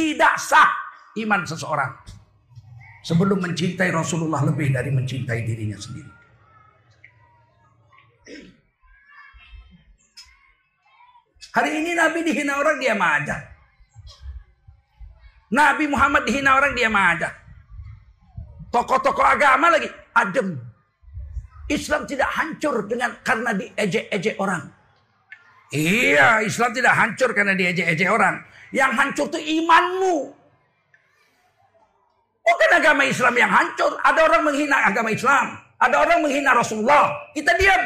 Tidak sah iman seseorang. Sebelum mencintai Rasulullah lebih dari mencintai dirinya sendiri. Hari ini Nabi dihina orang dia aja. Nabi Muhammad dihina orang dia aja. Tokoh-tokoh agama lagi adem. Islam tidak hancur dengan karena diejek-ejek orang. Iya, Islam tidak hancur karena diejek-ejek orang. Yang hancur itu imanmu. Bukan agama Islam yang hancur. Ada orang menghina agama Islam. Ada orang menghina Rasulullah. Kita diam.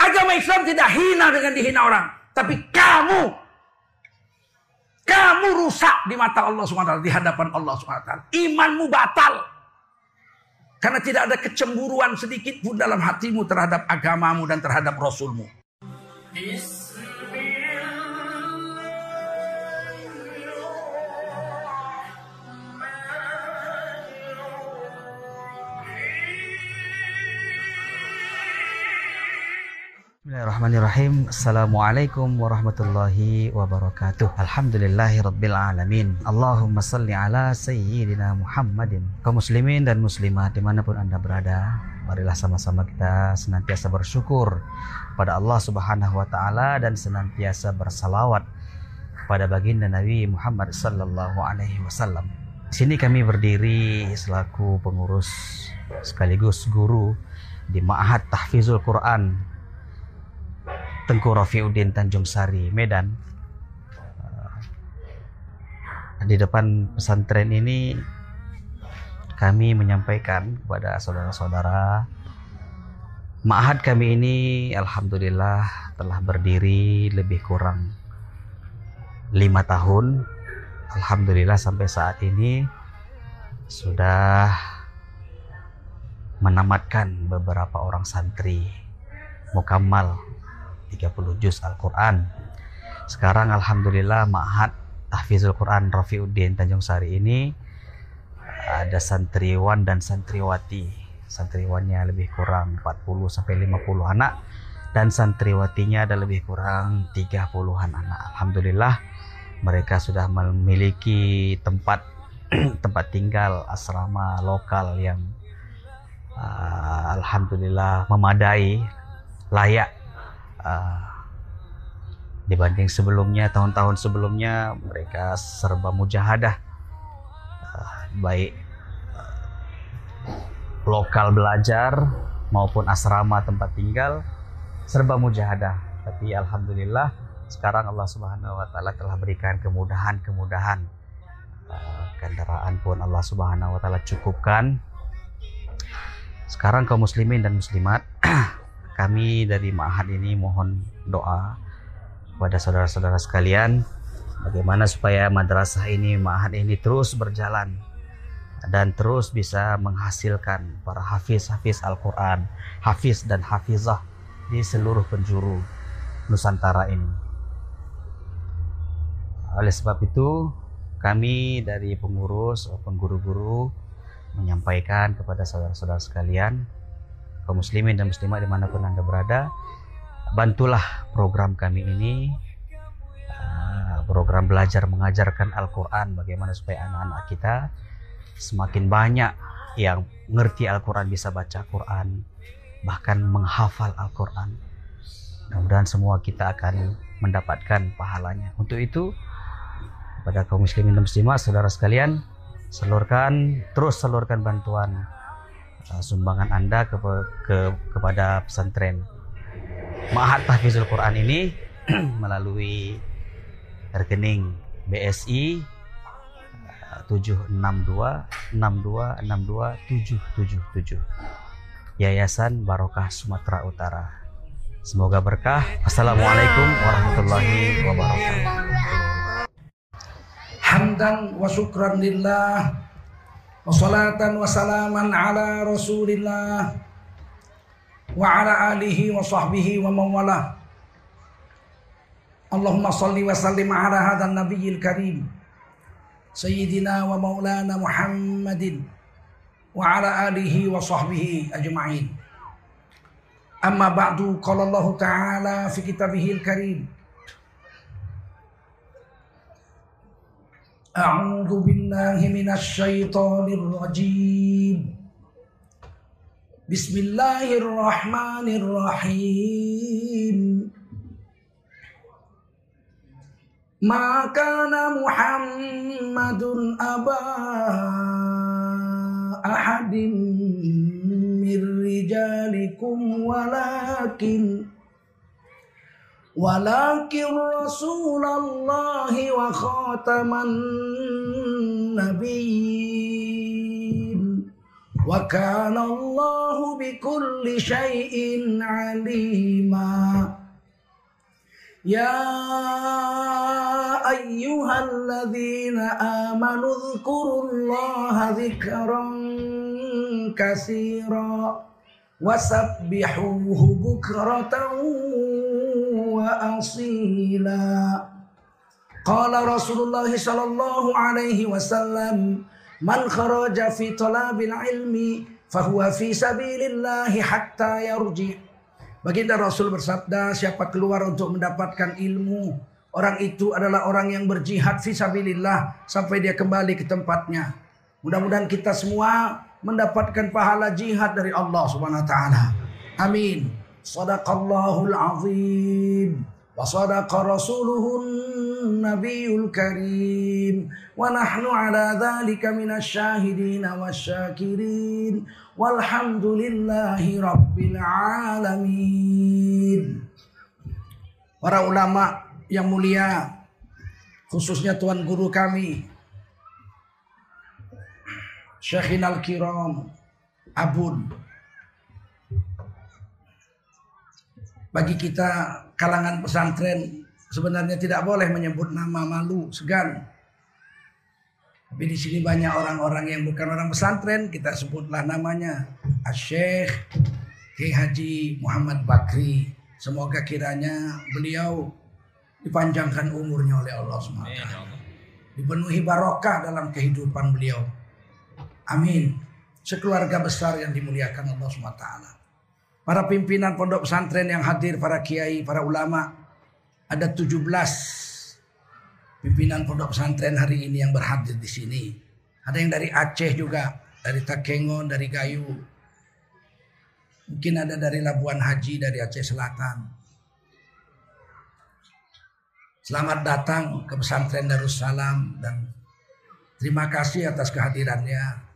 Agama Islam tidak hina dengan dihina orang. Tapi kamu kamu rusak di mata Allah SWT, di hadapan Allah SWT. Imanmu batal. Karena tidak ada kecemburuan sedikit pun dalam hatimu terhadap agamamu dan terhadap Rasulmu. Bismillahirrahmanirrahim. Assalamualaikum warahmatullahi wabarakatuh. Alhamdulillahi rabbil alamin. Allahumma salli ala sayyidina Muhammadin. Kaum muslimin dan muslimat di mana pun anda berada Marilah sama-sama kita senantiasa bersyukur pada Allah subhanahu wa ta'ala Dan senantiasa bersalawat pada baginda Nabi Muhammad sallallahu alaihi wasallam. Di sini kami berdiri selaku pengurus sekaligus guru di Ma'had Tahfizul Quran Tengku Rafiuddin Tanjung Sari, Medan. Eh, di depan pesantren ini kami menyampaikan kepada saudara-saudara Ma'had kami ini Alhamdulillah telah berdiri lebih kurang lima tahun Alhamdulillah sampai saat ini sudah menamatkan beberapa orang santri mukamal 30 juz Al-Quran. Sekarang Alhamdulillah Ma'had Tahfizul Quran Rafiuddin Tanjung Sari ini ada santriwan dan santriwati. Santriwannya lebih kurang 40 sampai 50 anak dan santriwatinya ada lebih kurang 30-an anak. Alhamdulillah mereka sudah memiliki tempat tempat tinggal asrama lokal yang uh, alhamdulillah memadai, layak uh, dibanding sebelumnya tahun-tahun sebelumnya mereka serba mujahadah. Uh, baik uh, lokal belajar maupun asrama tempat tinggal serba mujahadah. Tapi alhamdulillah sekarang Allah Subhanahu wa taala telah berikan kemudahan-kemudahan. Kendaraan pun Allah Subhanahu wa taala cukupkan. Sekarang kaum muslimin dan muslimat kami dari Ma'had ini mohon doa kepada saudara-saudara sekalian bagaimana supaya madrasah ini Ma'had ini terus berjalan dan terus bisa menghasilkan para hafiz-hafiz Al-Quran, hafiz dan hafizah di seluruh penjuru Nusantara ini. Oleh sebab itu, kami dari pengurus maupun guru-guru menyampaikan kepada saudara-saudara sekalian kaum muslimin dan muslimat di mana pun anda berada bantulah program kami ini ah, program belajar mengajarkan Al-Quran bagaimana supaya anak-anak kita semakin banyak yang ngerti Al-Quran bisa baca Quran bahkan menghafal Al-Quran. Mudah-mudahan semua kita akan mendapatkan pahalanya. Untuk itu pada kaum muslimin dan muslimat saudara sekalian salurkan terus salurkan bantuan uh, sumbangan Anda ke, ke kepada pesantren Mahat Tahfizul Quran ini melalui rekening BSI uh, 762 62 777 Yayasan Barokah Sumatera Utara. Semoga berkah. Assalamualaikum warahmatullahi wabarakatuh. Hamdan wa syukran lillah Wassalatan wassalaman ala rasulillah Wa ala alihi wa sahbihi wa mawala Allahumma salli wa sallim ala hadha nabiyil karim Sayyidina wa maulana Muhammadin Wa ala alihi wa sahbihi ajma'in Amma ba'du qala أعوذ بالله من الشيطان الرجيم. بسم الله الرحمن الرحيم. ما كان محمد أبا أحد من رجالكم ولكن ولكن رسول الله وخاتم النبيين. وكان الله بكل شيء عليما. يا أيها الذين آمنوا اذكروا الله ذكرا كثيرا وسبحوه بكرة وأصيلا قال رسول الله صلى الله عليه وسلم من خرج في طلب العلم فهو في سبيل الله حتى يرجع Baginda Rasul bersabda, siapa keluar untuk mendapatkan ilmu, orang itu adalah orang yang berjihad fisabilillah sampai dia kembali ke tempatnya. Mudah-mudahan kita semua mendapatkan pahala jihad dari Allah Subhanahu wa taala. Amin. Sadaqallahul azim. Wa sadaqa rasuluhun nabiyul karim. Wa nahnu ala dhalika minasy syahidin wasyakirin. Walhamdulillahi rabbil alamin. Para ulama yang mulia khususnya tuan guru kami Syekhin al-Kiram Abun bagi kita kalangan pesantren sebenarnya tidak boleh menyebut nama malu segan. Tapi di sini banyak orang-orang yang bukan orang pesantren kita sebutlah namanya Syekh Kiai Haji Muhammad Bakri. Semoga kiranya beliau dipanjangkan umurnya oleh Allah SWT dipenuhi barokah dalam kehidupan beliau. Amin. Sekeluarga besar yang dimuliakan Allah SWT para pimpinan pondok pesantren yang hadir, para kiai, para ulama. Ada 17 pimpinan pondok pesantren hari ini yang berhadir di sini. Ada yang dari Aceh juga, dari Takengon, dari Gayu. Mungkin ada dari Labuan Haji, dari Aceh Selatan. Selamat datang ke pesantren Darussalam dan terima kasih atas kehadirannya.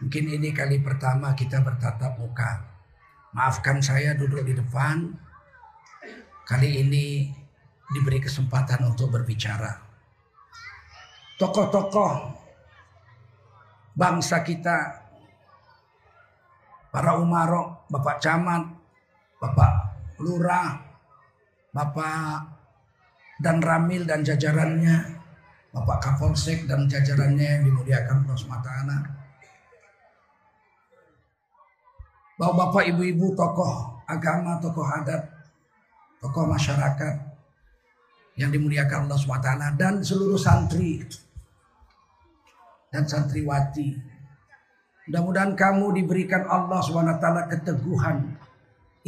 Mungkin ini kali pertama kita bertatap muka. Maafkan saya duduk di depan. Kali ini diberi kesempatan untuk berbicara. Tokoh-tokoh bangsa kita, para umarok, Bapak Camat, Bapak Lurah, Bapak dan Ramil dan jajarannya, Bapak Kapolsek dan jajarannya yang dimuliakan Allah SWT. Bapak-bapak, ibu-ibu, tokoh agama, tokoh adat, tokoh masyarakat yang dimuliakan Allah SWT dan seluruh santri dan santriwati. Mudah-mudahan kamu diberikan Allah SWT keteguhan,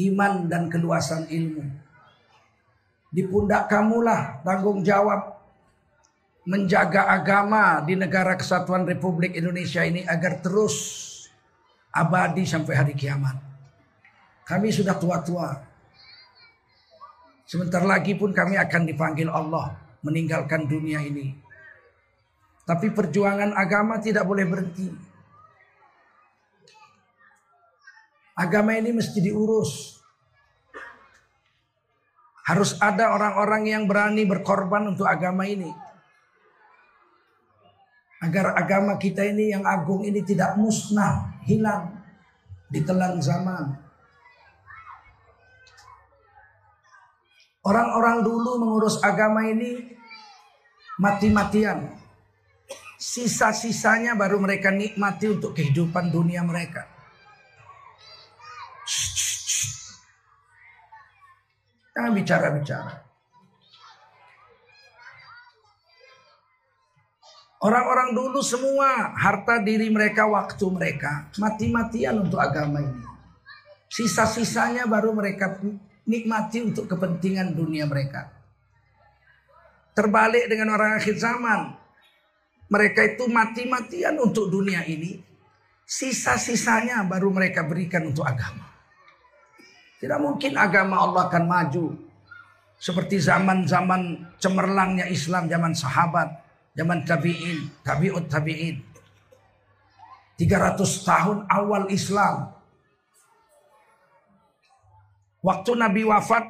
iman dan keluasan ilmu. Di pundak kamulah tanggung jawab menjaga agama di negara kesatuan Republik Indonesia ini agar terus abadi sampai hari kiamat. Kami sudah tua-tua. Sebentar lagi pun kami akan dipanggil Allah meninggalkan dunia ini. Tapi perjuangan agama tidak boleh berhenti. Agama ini mesti diurus. Harus ada orang-orang yang berani berkorban untuk agama ini. Agar agama kita ini yang agung ini tidak musnah, hilang, ditelan zaman. Orang-orang dulu mengurus agama ini mati-matian. Sisa-sisanya baru mereka nikmati untuk kehidupan dunia mereka. Jangan bicara-bicara. Orang-orang dulu semua harta diri mereka, waktu mereka mati-matian untuk agama ini. Sisa-sisanya baru mereka nikmati untuk kepentingan dunia mereka. Terbalik dengan orang akhir zaman. Mereka itu mati-matian untuk dunia ini. Sisa-sisanya baru mereka berikan untuk agama. Tidak mungkin agama Allah akan maju. Seperti zaman-zaman cemerlangnya Islam, zaman sahabat, zaman tabi'in, tabi'ut tabi'in. 300 tahun awal Islam. Waktu Nabi wafat,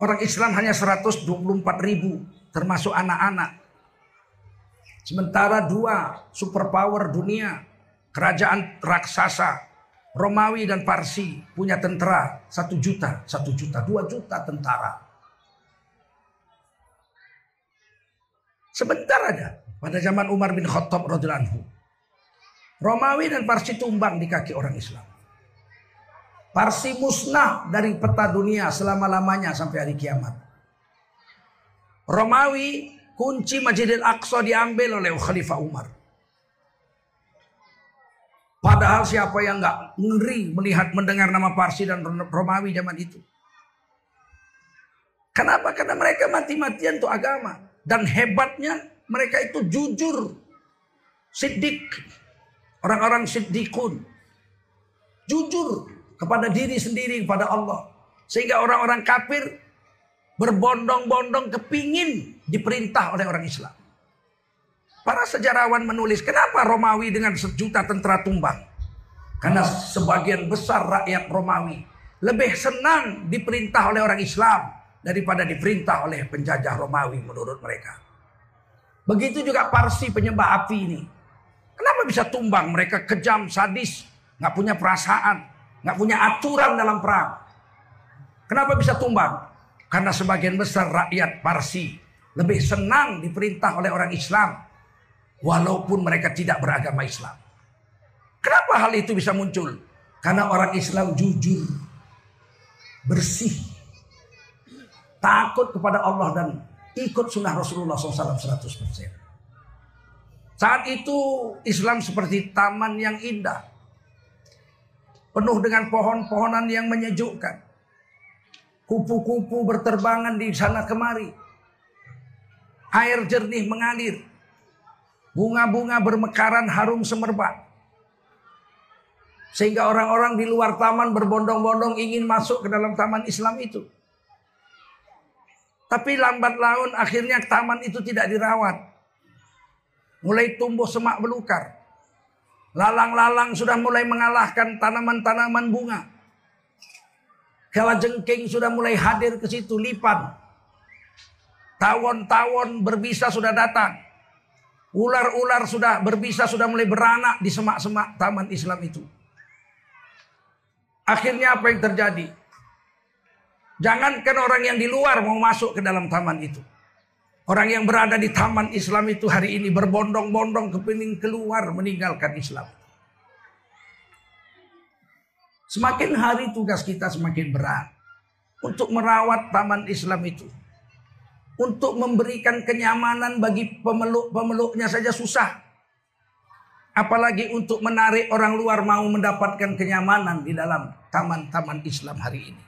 orang Islam hanya 124 ribu, termasuk anak-anak. Sementara dua superpower dunia, kerajaan raksasa, Romawi dan Parsi punya tentara satu juta, satu juta, dua juta tentara. Sebentar aja pada zaman Umar bin Khattab radhiyallahu Romawi dan Parsi tumbang di kaki orang Islam. Parsi musnah dari peta dunia selama-lamanya sampai hari kiamat. Romawi kunci Masjidil Aqsa diambil oleh Khalifah Umar. Padahal siapa yang nggak ngeri melihat mendengar nama Parsi dan Romawi zaman itu. Kenapa? Karena mereka mati-matian untuk agama. Dan hebatnya mereka itu jujur. Siddiq. Orang-orang siddikun. Jujur kepada diri sendiri, kepada Allah. Sehingga orang-orang kafir berbondong-bondong kepingin diperintah oleh orang Islam. Para sejarawan menulis, kenapa Romawi dengan sejuta tentara tumbang? Karena sebagian besar rakyat Romawi lebih senang diperintah oleh orang Islam daripada diperintah oleh penjajah Romawi menurut mereka. Begitu juga Parsi penyembah api ini. Kenapa bisa tumbang? Mereka kejam, sadis, nggak punya perasaan, nggak punya aturan dalam perang. Kenapa bisa tumbang? Karena sebagian besar rakyat Parsi lebih senang diperintah oleh orang Islam. Walaupun mereka tidak beragama Islam. Kenapa hal itu bisa muncul? Karena orang Islam jujur. Bersih. Takut kepada Allah dan ikut sunnah Rasulullah SAW 100%. Saat itu Islam seperti taman yang indah. Penuh dengan pohon-pohonan yang menyejukkan. Kupu-kupu berterbangan di sana kemari. Air jernih mengalir. Bunga-bunga bermekaran harum semerbak. Sehingga orang-orang di luar taman berbondong-bondong ingin masuk ke dalam taman Islam itu. Tapi lambat laun akhirnya taman itu tidak dirawat. Mulai tumbuh semak belukar. Lalang-lalang sudah mulai mengalahkan tanaman-tanaman bunga. Kala jengking sudah mulai hadir ke situ lipan. Tawon-tawon berbisa sudah datang. Ular-ular sudah berbisa sudah mulai beranak di semak-semak taman Islam itu. Akhirnya apa yang terjadi? Jangankan orang yang di luar mau masuk ke dalam taman itu. Orang yang berada di taman Islam itu hari ini berbondong-bondong kepingin keluar meninggalkan Islam. Semakin hari tugas kita semakin berat. Untuk merawat taman Islam itu. Untuk memberikan kenyamanan bagi pemeluk-pemeluknya saja susah. Apalagi untuk menarik orang luar mau mendapatkan kenyamanan di dalam taman-taman Islam hari ini.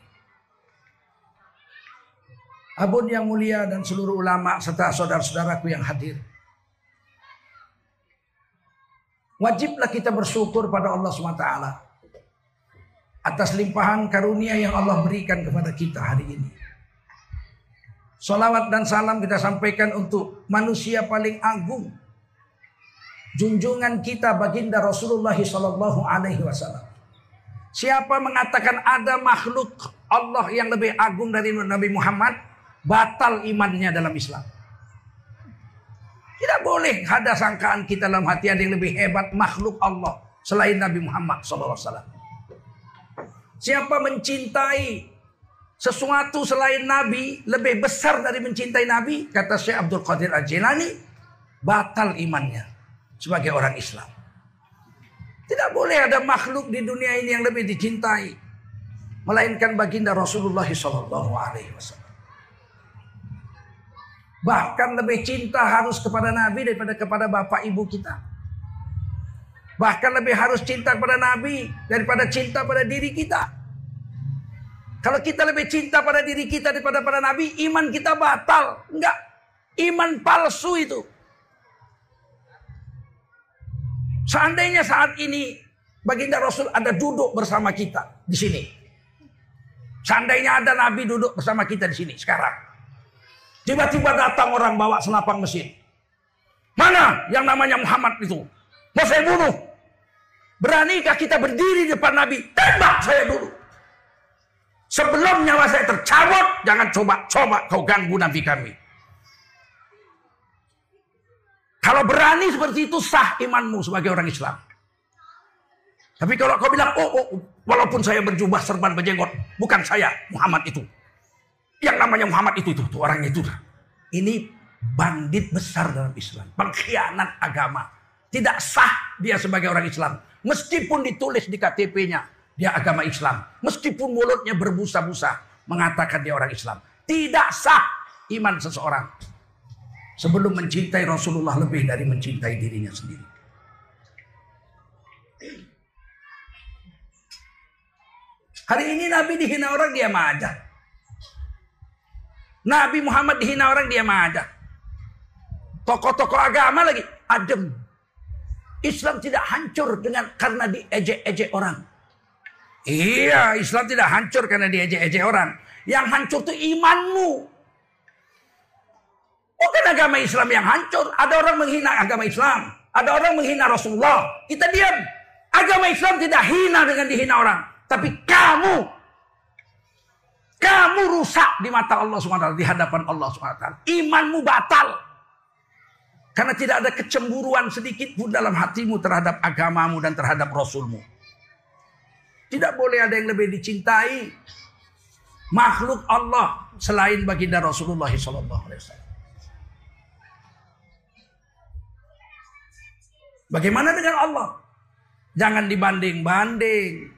Abun yang mulia dan seluruh ulama serta saudara-saudaraku yang hadir. Wajiblah kita bersyukur pada Allah SWT atas limpahan karunia yang Allah berikan kepada kita hari ini. Salawat dan salam kita sampaikan untuk manusia paling agung. Junjungan kita baginda Rasulullah Wasallam. Siapa mengatakan ada makhluk Allah yang lebih agung dari Nabi Muhammad, batal imannya dalam Islam. Tidak boleh ada sangkaan kita dalam hati ada yang lebih hebat makhluk Allah selain Nabi Muhammad SAW. Siapa mencintai sesuatu selain Nabi lebih besar dari mencintai Nabi, kata Syekh Abdul Qadir Al-Jilani, batal imannya sebagai orang Islam. Tidak boleh ada makhluk di dunia ini yang lebih dicintai melainkan baginda Rasulullah wasallam. Bahkan lebih cinta harus kepada Nabi daripada kepada bapak ibu kita. Bahkan lebih harus cinta kepada Nabi daripada cinta pada diri kita. Kalau kita lebih cinta pada diri kita daripada pada Nabi, iman kita batal. Enggak. Iman palsu itu. Seandainya saat ini baginda Rasul ada duduk bersama kita di sini. Seandainya ada Nabi duduk bersama kita di sini sekarang. Tiba-tiba datang orang bawa senapang mesin. Mana yang namanya Muhammad itu? Mau saya bunuh. Beranikah kita berdiri di depan Nabi? Tembak saya dulu. Sebelum nyawa saya tercabut, jangan coba-coba kau ganggu Nabi kami. Kalau berani seperti itu sah imanmu sebagai orang Islam. Tapi kalau kau bilang, oh, oh walaupun saya berjubah serban berjenggot, bukan saya Muhammad itu. Yang namanya Muhammad itu, itu, itu orang itu. Ini bandit besar dalam Islam. Pengkhianat agama. Tidak sah dia sebagai orang Islam. Meskipun ditulis di KTP-nya, dia agama Islam. Meskipun mulutnya berbusa-busa mengatakan dia orang Islam. Tidak sah iman seseorang sebelum mencintai Rasulullah lebih dari mencintai dirinya sendiri. Hari ini Nabi dihina orang dia aja. Nabi Muhammad dihina orang dia aja. Tokoh-tokoh agama lagi adem. Islam tidak hancur dengan karena diejek-ejek orang. Iya, Islam tidak hancur karena diejek-ejek orang. Yang hancur itu imanmu. Bukan agama Islam yang hancur. Ada orang menghina agama Islam. Ada orang menghina Rasulullah. Kita diam. Agama Islam tidak hina dengan dihina orang. Tapi kamu. Kamu rusak di mata Allah SWT. Di hadapan Allah SWT. Imanmu batal. Karena tidak ada kecemburuan sedikit pun dalam hatimu terhadap agamamu dan terhadap Rasulmu. Tidak boleh ada yang lebih dicintai makhluk Allah selain baginda Rasulullah SAW. Bagaimana dengan Allah? Jangan dibanding-banding.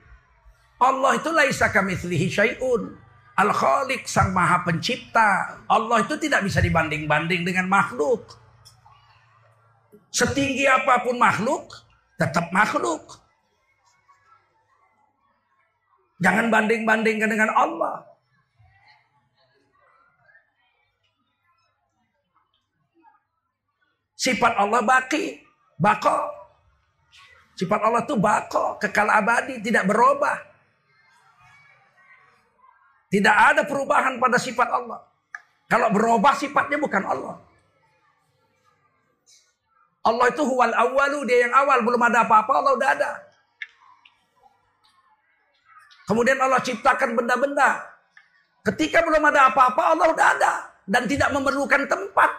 Allah itu laisa kamitslihi syai'un. Al-Khaliq sang maha pencipta. Allah itu tidak bisa dibanding-banding dengan makhluk. Setinggi apa pun makhluk, tetap makhluk. Jangan banding-bandingkan dengan Allah. Sifat Allah baki. Bako. Sifat Allah itu bako, kekal abadi, tidak berubah. Tidak ada perubahan pada sifat Allah. Kalau berubah sifatnya bukan Allah. Allah itu huwal awalu, dia yang awal, belum ada apa-apa, Allah udah ada. Kemudian Allah ciptakan benda-benda. Ketika belum ada apa-apa, Allah udah ada. Dan tidak memerlukan tempat.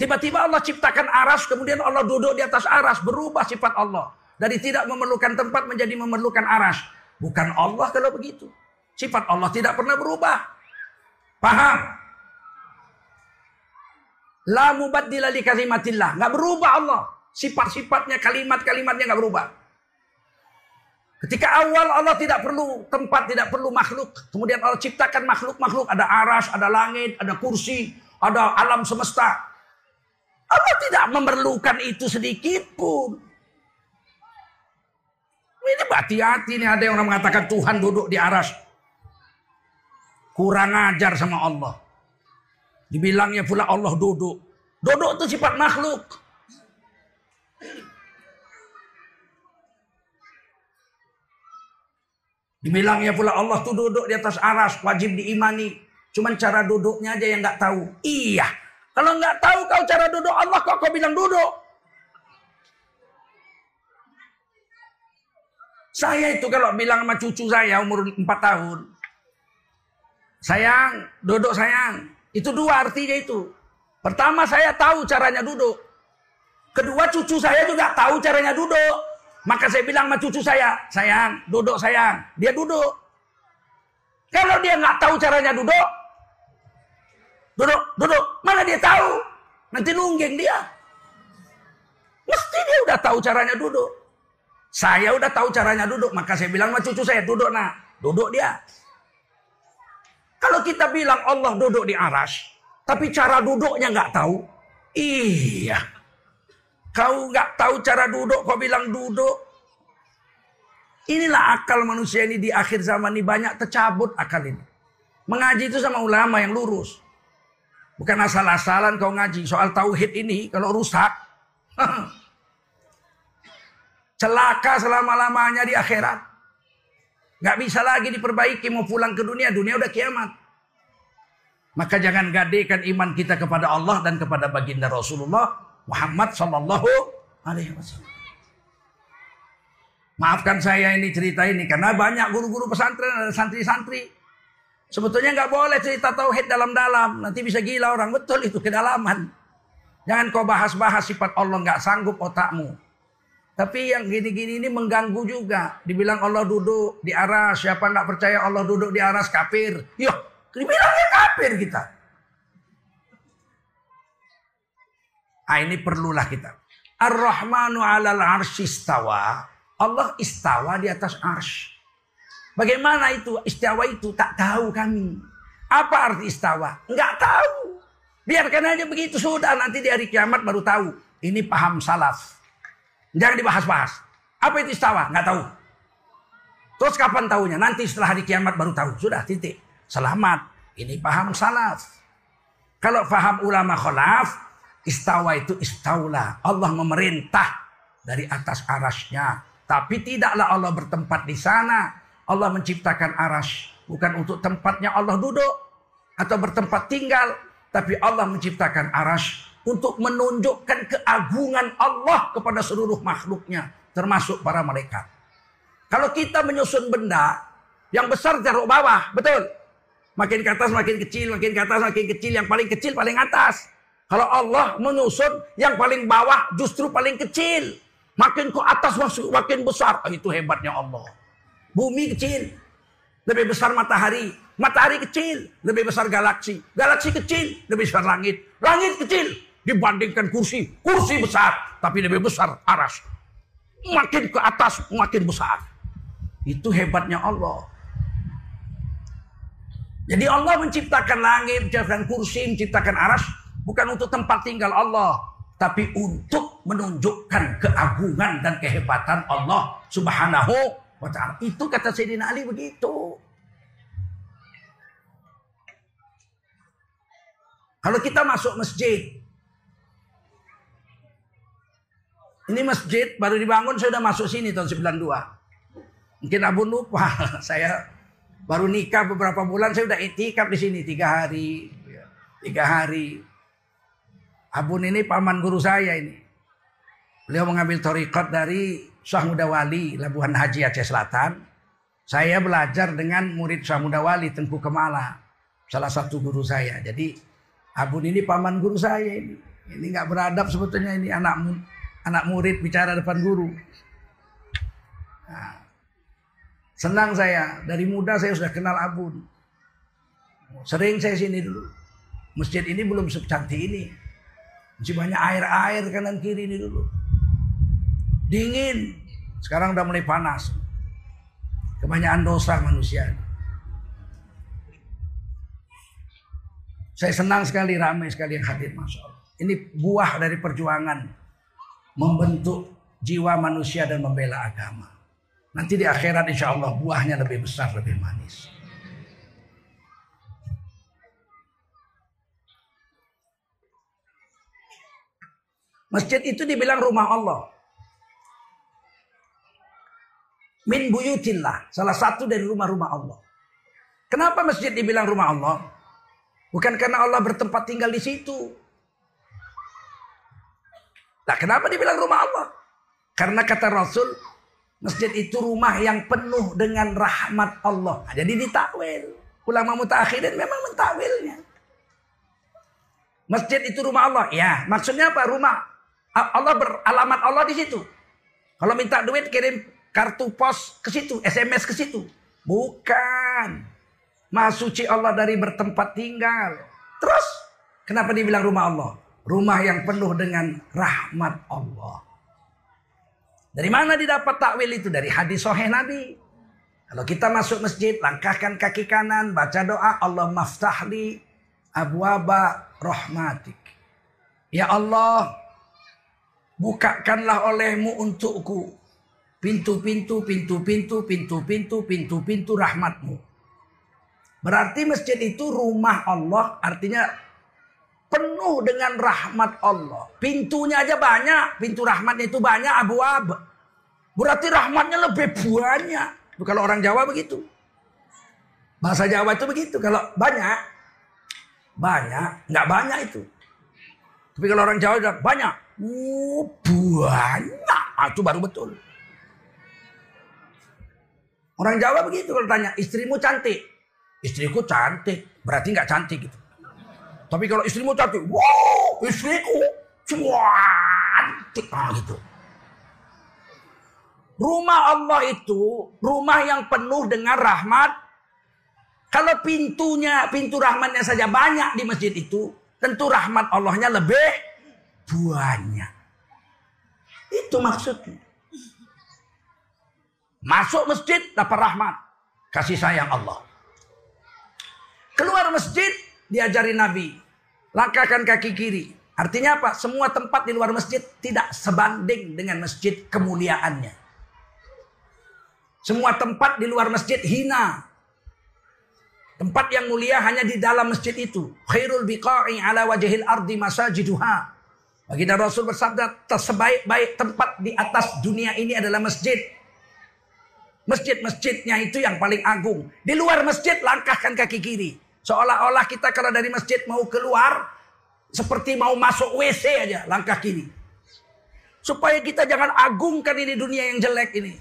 Tiba-tiba Allah ciptakan aras, kemudian Allah duduk di atas aras, berubah sifat Allah. Dari tidak memerlukan tempat menjadi memerlukan aras. Bukan Allah kalau begitu. Sifat Allah tidak pernah berubah. Paham? La mubaddila li kalimatillah. Nggak berubah Allah. Sifat-sifatnya, kalimat-kalimatnya nggak berubah. Ketika awal Allah tidak perlu tempat, tidak perlu makhluk. Kemudian Allah ciptakan makhluk-makhluk. Ada aras, ada langit, ada kursi, ada alam semesta. Allah tidak memerlukan itu sedikit pun. Ini hati-hati nih ada yang orang mengatakan Tuhan duduk di aras. Kurang ajar sama Allah. Dibilangnya pula Allah duduk. Duduk itu sifat makhluk. Dibilangnya pula Allah tuh duduk di atas aras. Wajib diimani. Cuman cara duduknya aja yang nggak tahu. Iya. Kalau nggak tahu kau cara duduk Allah kok kau bilang duduk. Saya itu kalau bilang sama cucu saya umur 4 tahun. Sayang, duduk sayang. Itu dua artinya itu. Pertama saya tahu caranya duduk. Kedua cucu saya juga tahu caranya duduk. Maka saya bilang sama cucu saya, sayang, duduk sayang. Dia duduk. Kalau dia nggak tahu caranya duduk, Duduk, duduk. Mana dia tahu? Nanti nungging dia. Mesti dia udah tahu caranya duduk. Saya udah tahu caranya duduk. Maka saya bilang sama cucu saya, duduk nak. Duduk dia. Kalau kita bilang Allah duduk di aras. Tapi cara duduknya nggak tahu. Iya. Kau nggak tahu cara duduk, kau bilang duduk. Inilah akal manusia ini di akhir zaman ini banyak tercabut akal ini. Mengaji itu sama ulama yang lurus. Bukan asal-asalan kau ngaji soal tauhid ini kalau rusak. Celaka selama-lamanya di akhirat. Gak bisa lagi diperbaiki mau pulang ke dunia. Dunia udah kiamat. Maka jangan gadekan iman kita kepada Allah dan kepada baginda Rasulullah Muhammad Sallallahu Alaihi Wasallam. Maafkan saya ini cerita ini karena banyak guru-guru pesantren dan santri-santri. Sebetulnya nggak boleh cerita tauhid dalam-dalam, nanti bisa gila orang betul itu kedalaman. Jangan kau bahas-bahas sifat Allah nggak sanggup otakmu. Tapi yang gini-gini ini mengganggu juga. Dibilang Allah duduk di aras, siapa nggak percaya Allah duduk di aras kafir. Yo, dibilangnya kafir kita. Ah ini perlulah kita. Ar-Rahmanu alal arsyistawa. Allah istawa di atas arsh. Bagaimana itu istawa itu? Tak tahu kami. Apa arti istawa? Enggak tahu. Biarkan aja begitu sudah nanti di hari kiamat baru tahu. Ini paham salaf. Jangan dibahas-bahas. Apa itu istawa? Enggak tahu. Terus kapan tahunya? Nanti setelah hari kiamat baru tahu. Sudah titik. Selamat. Ini paham salaf. Kalau paham ulama khalaf, istawa itu istaula. Allah memerintah dari atas arasnya. Tapi tidaklah Allah bertempat di sana. Allah menciptakan aras. Bukan untuk tempatnya Allah duduk. Atau bertempat tinggal. Tapi Allah menciptakan aras. Untuk menunjukkan keagungan Allah kepada seluruh makhluknya. Termasuk para malaikat. Kalau kita menyusun benda. Yang besar taruh bawah. Betul. Makin ke atas makin kecil. Makin ke atas makin kecil. Yang paling kecil paling atas. Kalau Allah menyusun yang paling bawah justru paling kecil. Makin ke atas makin besar. Oh, itu hebatnya Allah. Bumi kecil. Lebih besar matahari. Matahari kecil. Lebih besar galaksi. Galaksi kecil. Lebih besar langit. Langit kecil. Dibandingkan kursi. Kursi besar. Tapi lebih besar aras. Makin ke atas makin besar. Itu hebatnya Allah. Jadi Allah menciptakan langit, menciptakan kursi, menciptakan aras. Bukan untuk tempat tinggal Allah tapi untuk menunjukkan keagungan dan kehebatan Allah Subhanahu wa taala. Itu kata Sayyidina Ali begitu. Kalau kita masuk masjid, ini masjid baru dibangun sudah masuk sini tahun 92. Mungkin Abu lupa, saya baru nikah beberapa bulan saya sudah itikaf di sini tiga hari, tiga hari. Abun ini paman guru saya ini. Beliau mengambil torikat dari Syah Muda Wali, Labuhan Haji Aceh Selatan. Saya belajar dengan murid Syah Muda Wali, Tengku Kemala. Salah satu guru saya. Jadi Abun ini paman guru saya ini. Ini nggak beradab sebetulnya ini anak anak murid bicara depan guru. Nah, senang saya. Dari muda saya sudah kenal Abun. Sering saya sini dulu. Masjid ini belum secantik ini. Masih banyak air-air kanan kiri ini dulu. Dingin. Sekarang udah mulai panas. Kebanyakan dosa manusia. Saya senang sekali ramai sekali yang hadir Masya Allah. Ini buah dari perjuangan membentuk jiwa manusia dan membela agama. Nanti di akhirat insya Allah buahnya lebih besar, lebih manis. Masjid itu dibilang rumah Allah. Min buyutillah. Salah satu dari rumah-rumah Allah. Kenapa masjid dibilang rumah Allah? Bukan karena Allah bertempat tinggal di situ. Nah, kenapa dibilang rumah Allah? Karena kata Rasul, masjid itu rumah yang penuh dengan rahmat Allah. Nah, jadi ditakwil. Ulama mutakhirin memang mentakwilnya. Masjid itu rumah Allah. Ya, maksudnya apa? Rumah Allah beralamat Allah di situ. Kalau minta duit kirim kartu pos ke situ, SMS ke situ. Bukan. Maha Allah dari bertempat tinggal. Terus kenapa dibilang rumah Allah? Rumah yang penuh dengan rahmat Allah. Dari mana didapat takwil itu? Dari hadis sahih Nabi. Kalau kita masuk masjid, langkahkan kaki kanan, baca doa, Allah maftahli abwaba rahmatik. Ya Allah, bukakanlah olehmu untukku pintu-pintu, pintu-pintu, pintu-pintu, pintu-pintu rahmatmu. Berarti masjid itu rumah Allah, artinya penuh dengan rahmat Allah. Pintunya aja banyak, pintu rahmatnya itu banyak abu ab. Berarti rahmatnya lebih banyak. Kalau orang Jawa begitu. Bahasa Jawa itu begitu. Kalau banyak, banyak, nggak banyak itu. Tapi kalau orang Jawa udah banyak, oh, banyak, ah, itu baru betul. Orang Jawa begitu kalau tanya, istrimu cantik. Istriku cantik, berarti nggak cantik gitu. Tapi kalau istrimu cantik, wow, istriku cantik, ah, gitu. Rumah Allah itu rumah yang penuh dengan rahmat. Kalau pintunya, pintu rahmatnya saja banyak di masjid itu, tentu rahmat Allahnya lebih banyak. Itu maksudnya. Masuk masjid dapat rahmat. Kasih sayang Allah. Keluar masjid diajari Nabi. Langkahkan kaki kiri. Artinya apa? Semua tempat di luar masjid tidak sebanding dengan masjid kemuliaannya. Semua tempat di luar masjid hina. Tempat yang mulia hanya di dalam masjid itu. Khairul biqa'i ala wajhil ardi masajiduha. Baginda Rasul bersabda, tersebaik-baik tempat di atas dunia ini adalah masjid. Masjid-masjidnya itu yang paling agung. Di luar masjid langkahkan kaki kiri. Seolah-olah kita kalau dari masjid mau keluar, seperti mau masuk WC aja langkah kiri. Supaya kita jangan agungkan ini dunia yang jelek ini.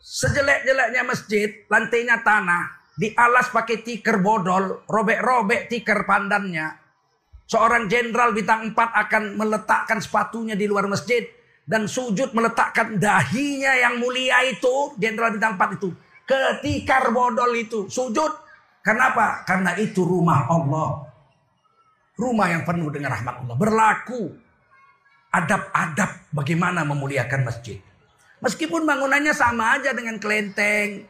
Sejelek-jeleknya masjid, lantainya tanah, dialas pakai tikar bodol, robek-robek tikar pandannya. Seorang jenderal bintang 4 akan meletakkan sepatunya di luar masjid dan sujud meletakkan dahinya yang mulia itu, jenderal bintang 4 itu, ke tikar bodol itu, sujud. Kenapa? Karena itu rumah Allah. Rumah yang penuh dengan rahmat Allah. Berlaku adab-adab bagaimana memuliakan masjid. Meskipun bangunannya sama aja dengan kelenteng.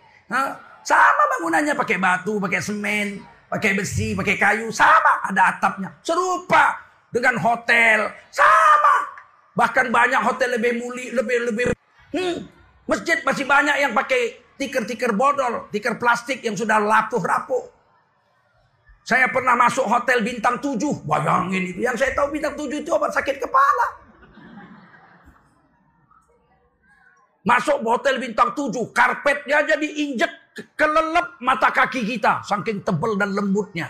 Sama bangunannya pakai batu, pakai semen, pakai besi, pakai kayu. Sama ada atapnya. Serupa dengan hotel. Sama. Bahkan banyak hotel lebih muli, lebih lebih. Hmm, masjid masih banyak yang pakai tikar-tikar bodol, tikar plastik yang sudah lapuh-rapuh. Saya pernah masuk hotel bintang 7. Bayangin itu. Yang saya tahu bintang 7 itu obat sakit kepala. Masuk hotel bintang 7, karpetnya aja diinjek kelelep mata kaki kita. Saking tebel dan lembutnya.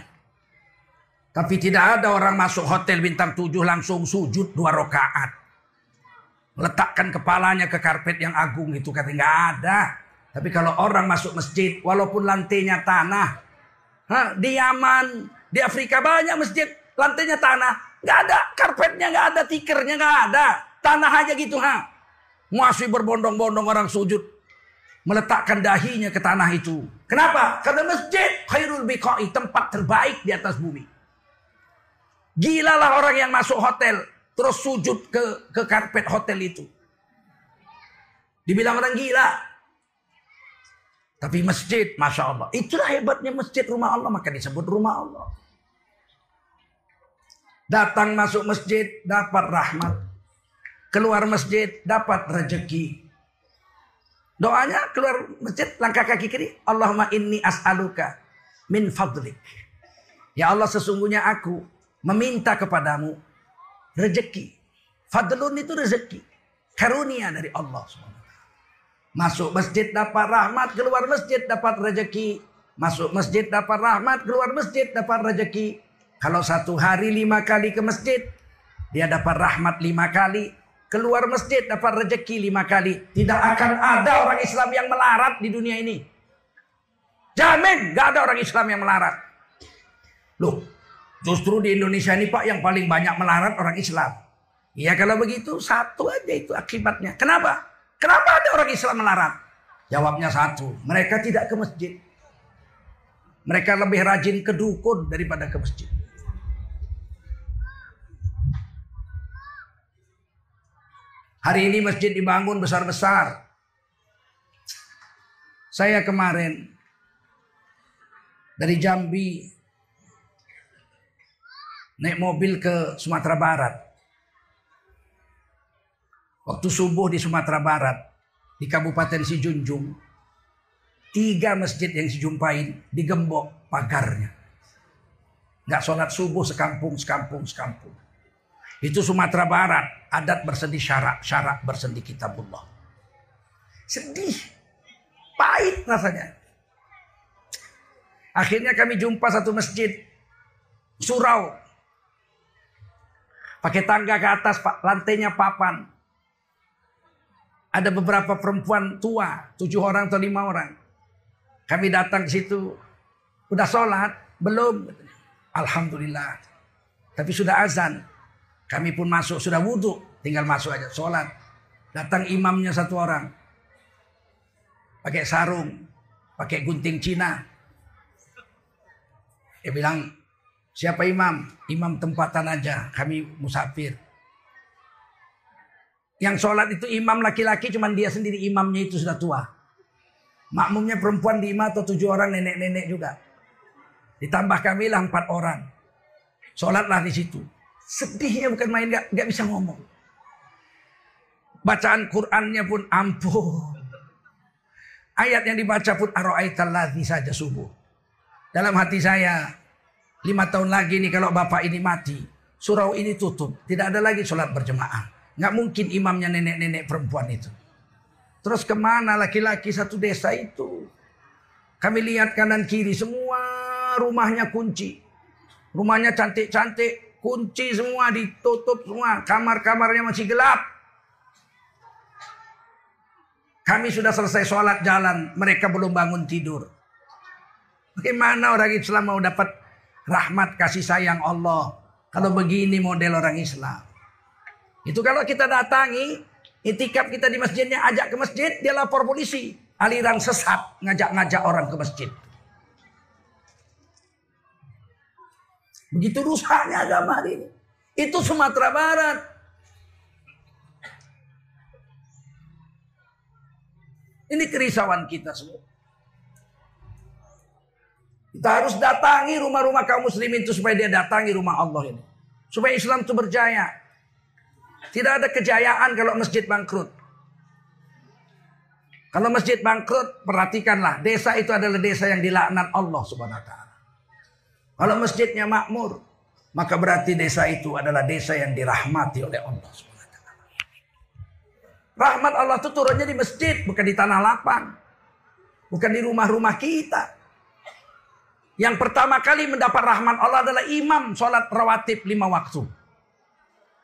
Tapi tidak ada orang masuk hotel bintang 7 langsung sujud dua rakaat. Letakkan kepalanya ke karpet yang agung itu kata nggak ada. Tapi kalau orang masuk masjid, walaupun lantainya tanah, ha, di Yaman, di Afrika banyak masjid, lantainya tanah, nggak ada karpetnya, nggak ada tikernya, nggak ada, tanah aja gitu ha. Masih berbondong-bondong orang sujud. Meletakkan dahinya ke tanah itu. Kenapa? Karena masjid khairul biqa'i. Tempat terbaik di atas bumi. Gilalah orang yang masuk hotel. Terus sujud ke, ke karpet hotel itu. Dibilang orang gila. Tapi masjid, Masya Allah. Itulah hebatnya masjid rumah Allah. Maka disebut rumah Allah. Datang masuk masjid, dapat rahmat keluar masjid dapat rezeki. Doanya keluar masjid langkah kaki kiri. Allahumma inni as'aluka min fadlik. Ya Allah sesungguhnya aku meminta kepadamu rezeki. Fadlun itu rezeki. Karunia dari Allah Masuk masjid dapat rahmat, keluar masjid dapat rezeki. Masuk masjid dapat rahmat, keluar masjid dapat rezeki. Kalau satu hari lima kali ke masjid, dia dapat rahmat lima kali, keluar masjid dapat rezeki lima kali. Tidak akan ada orang Islam yang melarat di dunia ini. Jamin gak ada orang Islam yang melarat. Loh, justru di Indonesia ini Pak yang paling banyak melarat orang Islam. Ya kalau begitu satu aja itu akibatnya. Kenapa? Kenapa ada orang Islam melarat? Jawabnya satu, mereka tidak ke masjid. Mereka lebih rajin ke dukun daripada ke masjid. Hari ini masjid dibangun besar-besar. Saya kemarin dari Jambi naik mobil ke Sumatera Barat. Waktu subuh di Sumatera Barat, di Kabupaten Sijunjung, tiga masjid yang dijumpain digembok pagarnya. Nggak sholat subuh sekampung, sekampung, sekampung. Itu Sumatera Barat. Adat bersendi syarak, syarak bersendi kitabullah. Sedih. Pahit rasanya. Akhirnya kami jumpa satu masjid. Surau. Pakai tangga ke atas, lantainya papan. Ada beberapa perempuan tua, tujuh orang atau lima orang. Kami datang ke situ, udah sholat, belum. Alhamdulillah. Tapi sudah azan. Kami pun masuk, sudah wudhu. Tinggal masuk aja, sholat. Datang imamnya satu orang. Pakai sarung, pakai gunting Cina. Dia bilang, siapa imam? Imam tempatan aja, kami musafir. Yang sholat itu imam laki-laki cuman dia sendiri imamnya itu sudah tua. Makmumnya perempuan lima atau tujuh orang nenek-nenek juga. Ditambah kami lah empat orang. Sholatlah di situ. Sedihnya bukan main gak, gak bisa ngomong. Bacaan Qurannya pun ampuh. Ayat yang dibaca pun aro'aitalladhi saja subuh. Dalam hati saya, lima tahun lagi nih kalau bapak ini mati, surau ini tutup. Tidak ada lagi sholat berjemaah. Nggak mungkin imamnya nenek-nenek perempuan itu. Terus ke mana laki-laki satu desa itu? Kami lihat kanan kiri semua rumahnya kunci. Rumahnya cantik-cantik, kunci semua ditutup semua. Kamar-kamarnya masih gelap. Kami sudah selesai sholat jalan, mereka belum bangun tidur. Bagaimana orang Islam mau dapat rahmat kasih sayang Allah kalau begini model orang Islam? Itu kalau kita datangi, itikaf kita di masjidnya, ajak ke masjid, dia lapor polisi. Aliran sesat, ngajak-ngajak orang ke masjid. Begitu rusaknya agama hari ini. Itu Sumatera Barat. Ini kerisauan kita semua. Kita harus datangi rumah-rumah kaum muslimin itu supaya dia datangi rumah Allah ini. Supaya Islam itu berjaya. Tidak ada kejayaan kalau masjid bangkrut. Kalau masjid bangkrut, perhatikanlah. Desa itu adalah desa yang dilaknat Allah subhanahu wa ta'ala. Kalau masjidnya makmur, maka berarti desa itu adalah desa yang dirahmati oleh Allah subhanahu wa ta'ala. Rahmat Allah itu turunnya di masjid, bukan di tanah lapang. Bukan di rumah-rumah kita. Yang pertama kali mendapat rahmat Allah adalah imam sholat rawatib lima waktu.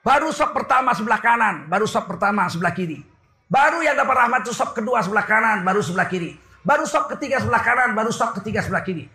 Baru sop pertama sebelah kanan, baru sop pertama sebelah kiri. Baru yang dapat rahmat itu sop kedua sebelah kanan, baru sebelah kiri. Baru sop ketiga sebelah kanan, baru sop ketiga sebelah kiri.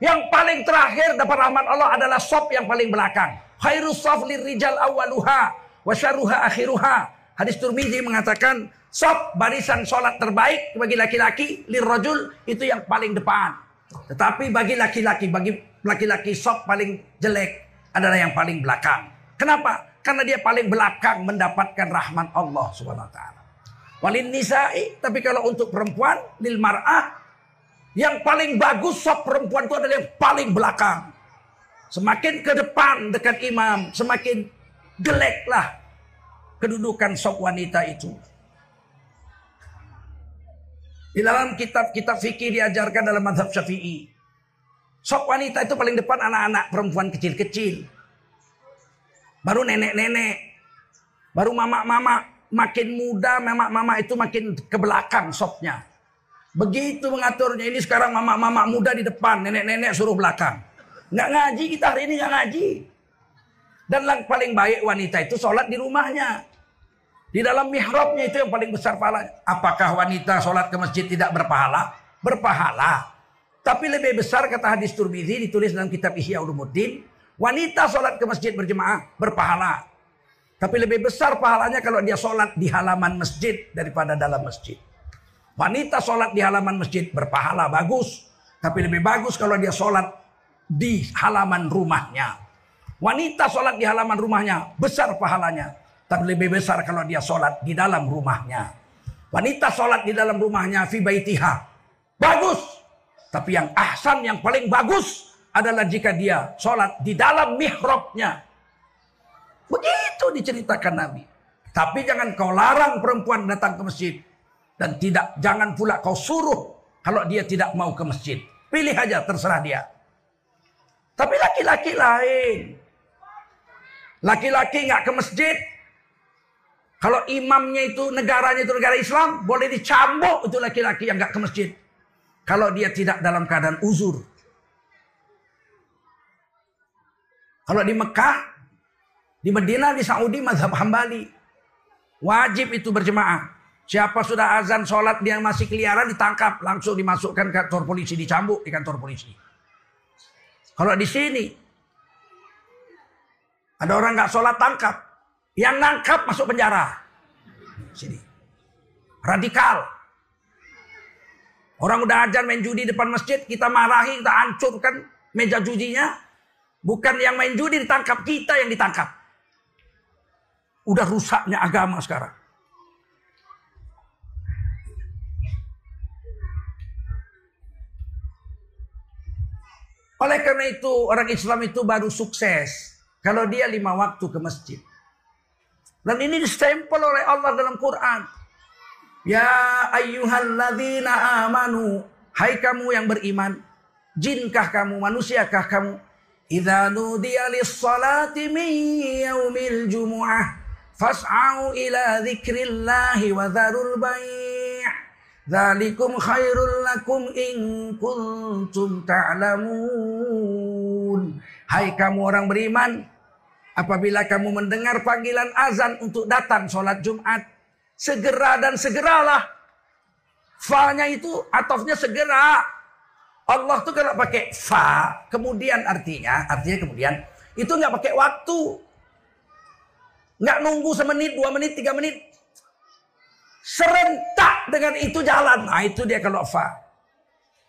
Yang paling terakhir dapat rahmat Allah adalah sop yang paling belakang. Khairus sop rijal awaluha wa syarruha akhiruha. Hadis Turmizi mengatakan sop barisan sholat terbaik bagi laki-laki lirrajul itu yang paling depan. Tetapi bagi laki-laki, bagi laki-laki sop paling jelek adalah yang paling belakang. Kenapa? Karena dia paling belakang mendapatkan rahmat Allah Subhanahu wa taala. Walin nisa'i, tapi kalau untuk perempuan lil mar'ah yang paling bagus sop perempuan itu adalah yang paling belakang. Semakin ke depan dekat imam, semakin jeleklah kedudukan sop wanita itu. Di dalam kitab-kitab fikih diajarkan dalam madhab syafi'i. Sop wanita itu paling depan anak-anak perempuan kecil-kecil. Baru nenek-nenek. Baru mama-mama makin muda, mama-mama itu makin ke belakang sopnya. Begitu mengaturnya ini sekarang mama-mama muda di depan, nenek-nenek suruh belakang. Nggak ngaji kita hari ini nggak ngaji. Dan yang paling baik wanita itu sholat di rumahnya. Di dalam mihrabnya itu yang paling besar pahala. Apakah wanita sholat ke masjid tidak berpahala? Berpahala. Tapi lebih besar kata hadis Turmizi ditulis dalam kitab Ihya Ulumuddin. Wanita sholat ke masjid berjemaah berpahala. Tapi lebih besar pahalanya kalau dia sholat di halaman masjid daripada dalam masjid. Wanita sholat di halaman masjid berpahala bagus. Tapi lebih bagus kalau dia sholat di halaman rumahnya. Wanita sholat di halaman rumahnya besar pahalanya. Tapi lebih besar kalau dia sholat di dalam rumahnya. Wanita sholat di dalam rumahnya fi baitiha. Bagus. Tapi yang ahsan yang paling bagus adalah jika dia sholat di dalam mihrabnya. Begitu diceritakan Nabi. Tapi jangan kau larang perempuan datang ke masjid. Dan tidak jangan pula kau suruh kalau dia tidak mau ke masjid. Pilih aja terserah dia. Tapi laki-laki lain. Laki-laki nggak ke masjid. Kalau imamnya itu negaranya itu negara Islam, boleh dicambuk itu laki-laki yang nggak ke masjid. Kalau dia tidak dalam keadaan uzur. Kalau di Mekah, di Medina, di Saudi, mazhab Hambali. Wajib itu berjemaah. Siapa sudah azan sholat dia masih keliaran ditangkap. Langsung dimasukkan ke kantor polisi. Dicambuk di kantor polisi. Kalau di sini. Ada orang nggak sholat tangkap. Yang nangkap masuk penjara. Sini. Radikal. Orang udah ajan main judi depan masjid. Kita marahi, kita hancurkan meja judinya. Bukan yang main judi ditangkap. Kita yang ditangkap. Udah rusaknya agama sekarang. Oleh karena itu orang Islam itu baru sukses kalau dia lima waktu ke masjid. Dan ini distempel oleh Allah dalam Quran. Ya ayyuhalladzina amanu. Hai kamu yang beriman. Jinkah kamu, manusiakah kamu? Idza nudiya lis-salati min yaumil jumu'ah fas'au ila dzikrillahi wa dzarul bai' dzalikum khairul lakum in kuntum ta'lamun. Hai kamu orang beriman apabila kamu mendengar panggilan azan untuk datang sholat Jumat segera dan segeralah. Fa-nya itu atofnya segera Allah tuh kalau pakai fa kemudian artinya artinya kemudian itu nggak pakai waktu Nggak nunggu semenit, dua menit, tiga menit. Serentak dengan itu jalan. Nah itu dia kalau fa.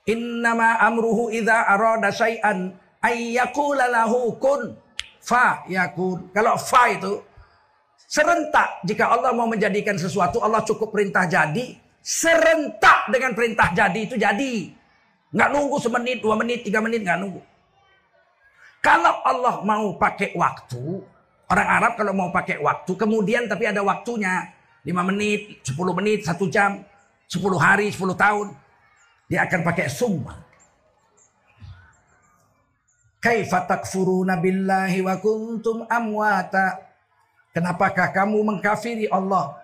Innama amruhu idha arada syai'an ayyakula lahu kun fa yakun. Kalau fa itu serentak jika Allah mau menjadikan sesuatu Allah cukup perintah jadi serentak dengan perintah jadi itu jadi. Nggak nunggu semenit, dua menit, tiga menit nggak nunggu. Kalau Allah mau pakai waktu, Orang Arab kalau mau pakai waktu, kemudian tapi ada waktunya. 5 menit, 10 menit, 1 jam, 10 hari, 10 tahun. Dia akan pakai summa. Kaifa takfuruna billahi wa kuntum amwata. Kenapakah kamu mengkafiri Allah?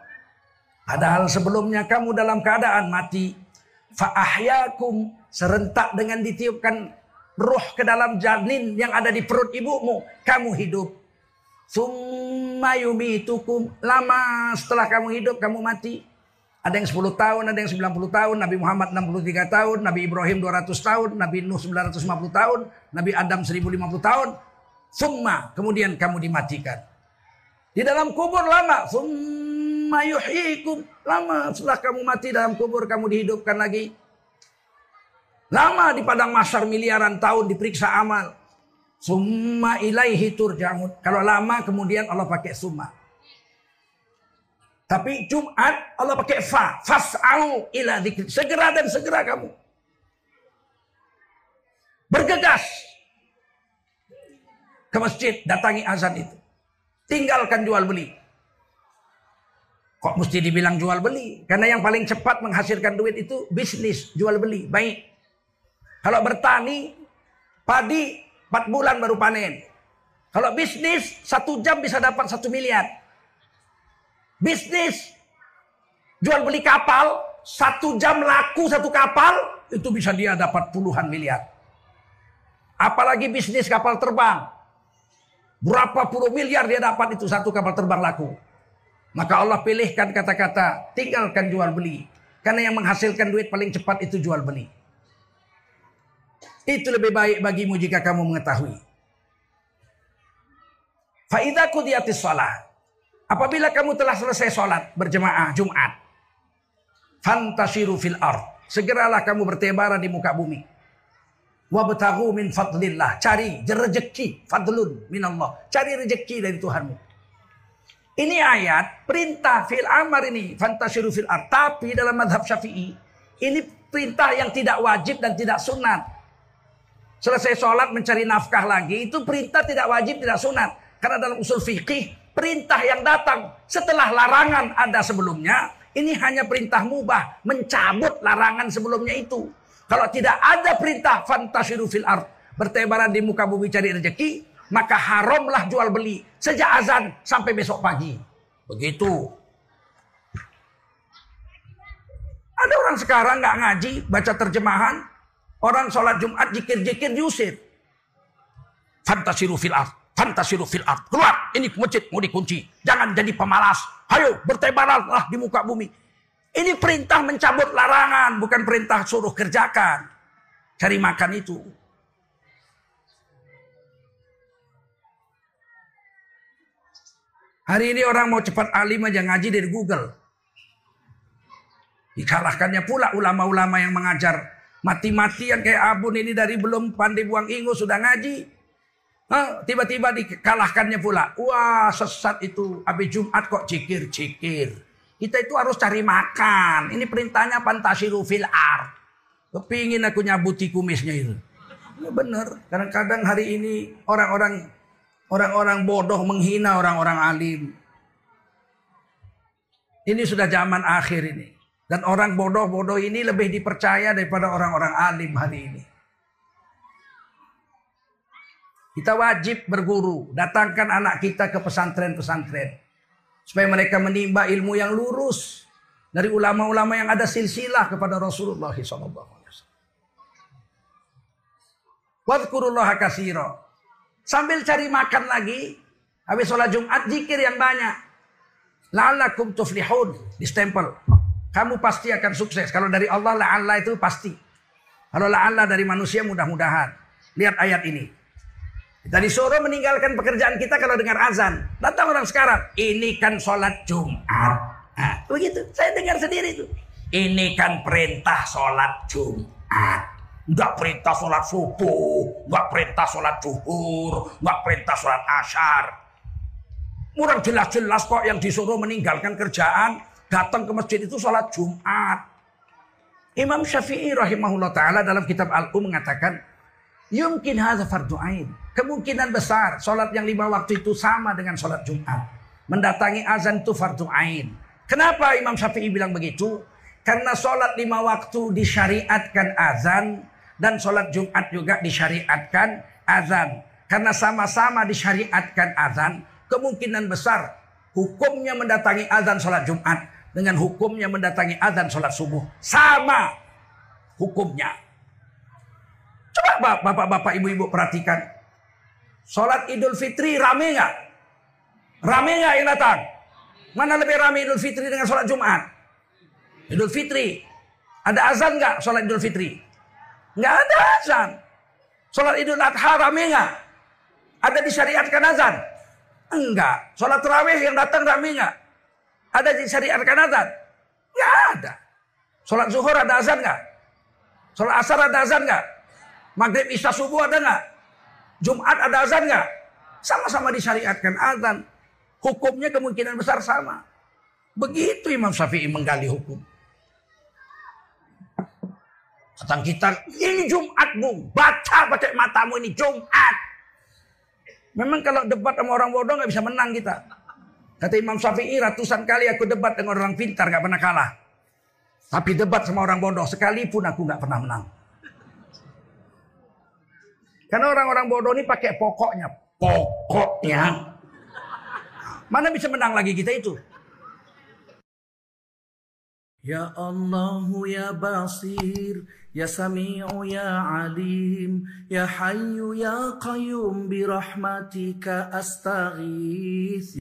Padahal sebelumnya kamu dalam keadaan mati. Fa'ahyakum serentak dengan ditiupkan ruh ke dalam janin yang ada di perut ibumu. Kamu hidup. Summa yumitukum. Lama setelah kamu hidup, kamu mati. Ada yang 10 tahun, ada yang 90 tahun. Nabi Muhammad 63 tahun. Nabi Ibrahim 200 tahun. Nabi Nuh 950 tahun. Nabi Adam 1050 tahun. Summa. Kemudian kamu dimatikan. Di dalam kubur lama. Summa yuhyikum. Lama setelah kamu mati dalam kubur, kamu dihidupkan lagi. Lama di padang masar miliaran tahun diperiksa amal. Summa ilaihi turja'un. Kalau lama kemudian Allah pakai summa. Tapi Jumat Allah pakai fa. Fas'au ila dzikri. Segera dan segera kamu. Bergegas. Ke masjid. Datangi azan itu. Tinggalkan jual beli. Kok mesti dibilang jual beli? Karena yang paling cepat menghasilkan duit itu bisnis. Jual beli. Baik. Kalau bertani. Padi 4 bulan baru panen. Kalau bisnis, satu jam bisa dapat satu miliar. Bisnis, jual beli kapal, satu jam laku satu kapal, itu bisa dia dapat puluhan miliar. Apalagi bisnis kapal terbang. Berapa puluh miliar dia dapat itu satu kapal terbang laku. Maka Allah pilihkan kata-kata, tinggalkan jual beli. Karena yang menghasilkan duit paling cepat itu jual beli. Itu lebih baik bagimu jika kamu mengetahui. Faidah kudiatis sholat. Apabila kamu telah selesai sholat berjemaah Jumat. Fantasiru fil ard. Segeralah kamu bertebaran di muka bumi. Wabtahu min fadlillah. Cari rezeki. Fadlun min Allah. Cari rezeki dari Tuhanmu. Ini ayat perintah fil amar ini. Fantasiru fil ard. Tapi dalam madhab syafi'i. Ini perintah yang tidak wajib dan tidak sunat. Selesai sholat mencari nafkah lagi itu perintah tidak wajib tidak sunat. Karena dalam usul fikih perintah yang datang setelah larangan ada sebelumnya ini hanya perintah mubah mencabut larangan sebelumnya itu. Kalau tidak ada perintah fantasiru fil ard bertebaran di muka bumi cari rezeki maka haramlah jual beli sejak azan sampai besok pagi. Begitu. Ada orang sekarang nggak ngaji, baca terjemahan, orang sholat Jumat jikir-jikir diusir. Fantasiru fil art, fantasiru fil art. Keluar, ini masjid mau dikunci. Jangan jadi pemalas. Ayo bertebaranlah di muka bumi. Ini perintah mencabut larangan, bukan perintah suruh kerjakan. Cari makan itu. Hari ini orang mau cepat alim aja ngaji dari Google. Dikalahkannya pula ulama-ulama yang mengajar mati-matian kayak Abun ini dari belum pandai buang ingus sudah ngaji. Tiba-tiba dikalahkannya pula. Wah sesat itu. Habis Jumat kok cikir-cikir. Kita itu harus cari makan. Ini perintahnya pantasiru fil art. Kepingin aku nyabuti kumisnya itu. Ya benar. Kadang-kadang hari ini orang-orang Orang-orang bodoh menghina orang-orang alim. Ini sudah zaman akhir ini. Dan orang bodoh-bodoh ini lebih dipercaya daripada orang-orang alim hari ini. Kita wajib berguru, datangkan anak kita ke pesantren-pesantren. Supaya mereka menimba ilmu yang lurus. Dari ulama-ulama yang ada silsilah kepada Rasulullah SAW. Wadkurullaha kasiro. Sambil cari makan lagi. Habis sholat Jumat, zikir yang banyak. La'allakum tuflihun. Distempel. Kamu pasti akan sukses. Kalau dari Allah, la'alla itu pasti. Kalau la'alla dari manusia, mudah-mudahan. Lihat ayat ini. Kita disuruh meninggalkan pekerjaan kita kalau dengar azan. Datang orang sekarang. Ini kan sholat Jumat. Nah, begitu. Saya dengar sendiri itu. Ini kan perintah sholat Jumat. Nggak perintah sholat subuh, nggak perintah sholat zuhur, nggak perintah sholat asyar. Murang jelas-jelas kok yang disuruh meninggalkan kerjaan, datang ke masjid itu sholat Jumat. Imam Syafi'i rahimahullah ta'ala dalam kitab Al-Um mengatakan, Yumkin hadha fardu ain. Kemungkinan besar sholat yang lima waktu itu sama dengan sholat Jumat. Mendatangi azan itu fardu ain. Kenapa Imam Syafi'i bilang begitu? Karena sholat lima waktu disyariatkan azan dan sholat Jumat juga disyariatkan azan. Karena sama-sama disyariatkan azan, kemungkinan besar hukumnya mendatangi azan sholat Jumat dengan hukumnya mendatangi azan sholat subuh. Sama hukumnya. Coba bapak-bapak, ibu-ibu perhatikan. Sholat idul fitri rame nggak? Rame nggak yang datang? Mana lebih rame idul fitri dengan sholat Jumat? Idul fitri. Ada azan nggak sholat idul fitri? Nggak ada azan. Sholat idul adha rame nggak? Ada disyariatkan azan? Enggak. Sholat terawih yang datang rame nggak? Ada disyariatkan azan? Nggak ada. Sholat zuhur ada azan nggak? Sholat asar ada azan nggak? Maghrib isya subuh ada nggak? Jumat ada azan nggak? Sama-sama disyariatkan azan. Hukumnya kemungkinan besar sama. Begitu Imam Syafi'i menggali hukum. Datang kita, ini Jumat bu, baca pakai matamu ini Jumat. Memang kalau debat sama orang bodoh nggak bisa menang kita. Kata Imam Syafi'i ratusan kali aku debat dengan orang pintar nggak pernah kalah. Tapi debat sama orang bodoh sekalipun aku nggak pernah menang. Karena orang-orang bodoh ini pakai pokoknya. Pokoknya. Mana bisa menang lagi kita itu? Ya Allah ya Basir Ya Sami'u ya Alim Ya Hayyu ya Qayyum Birahmatika astaghith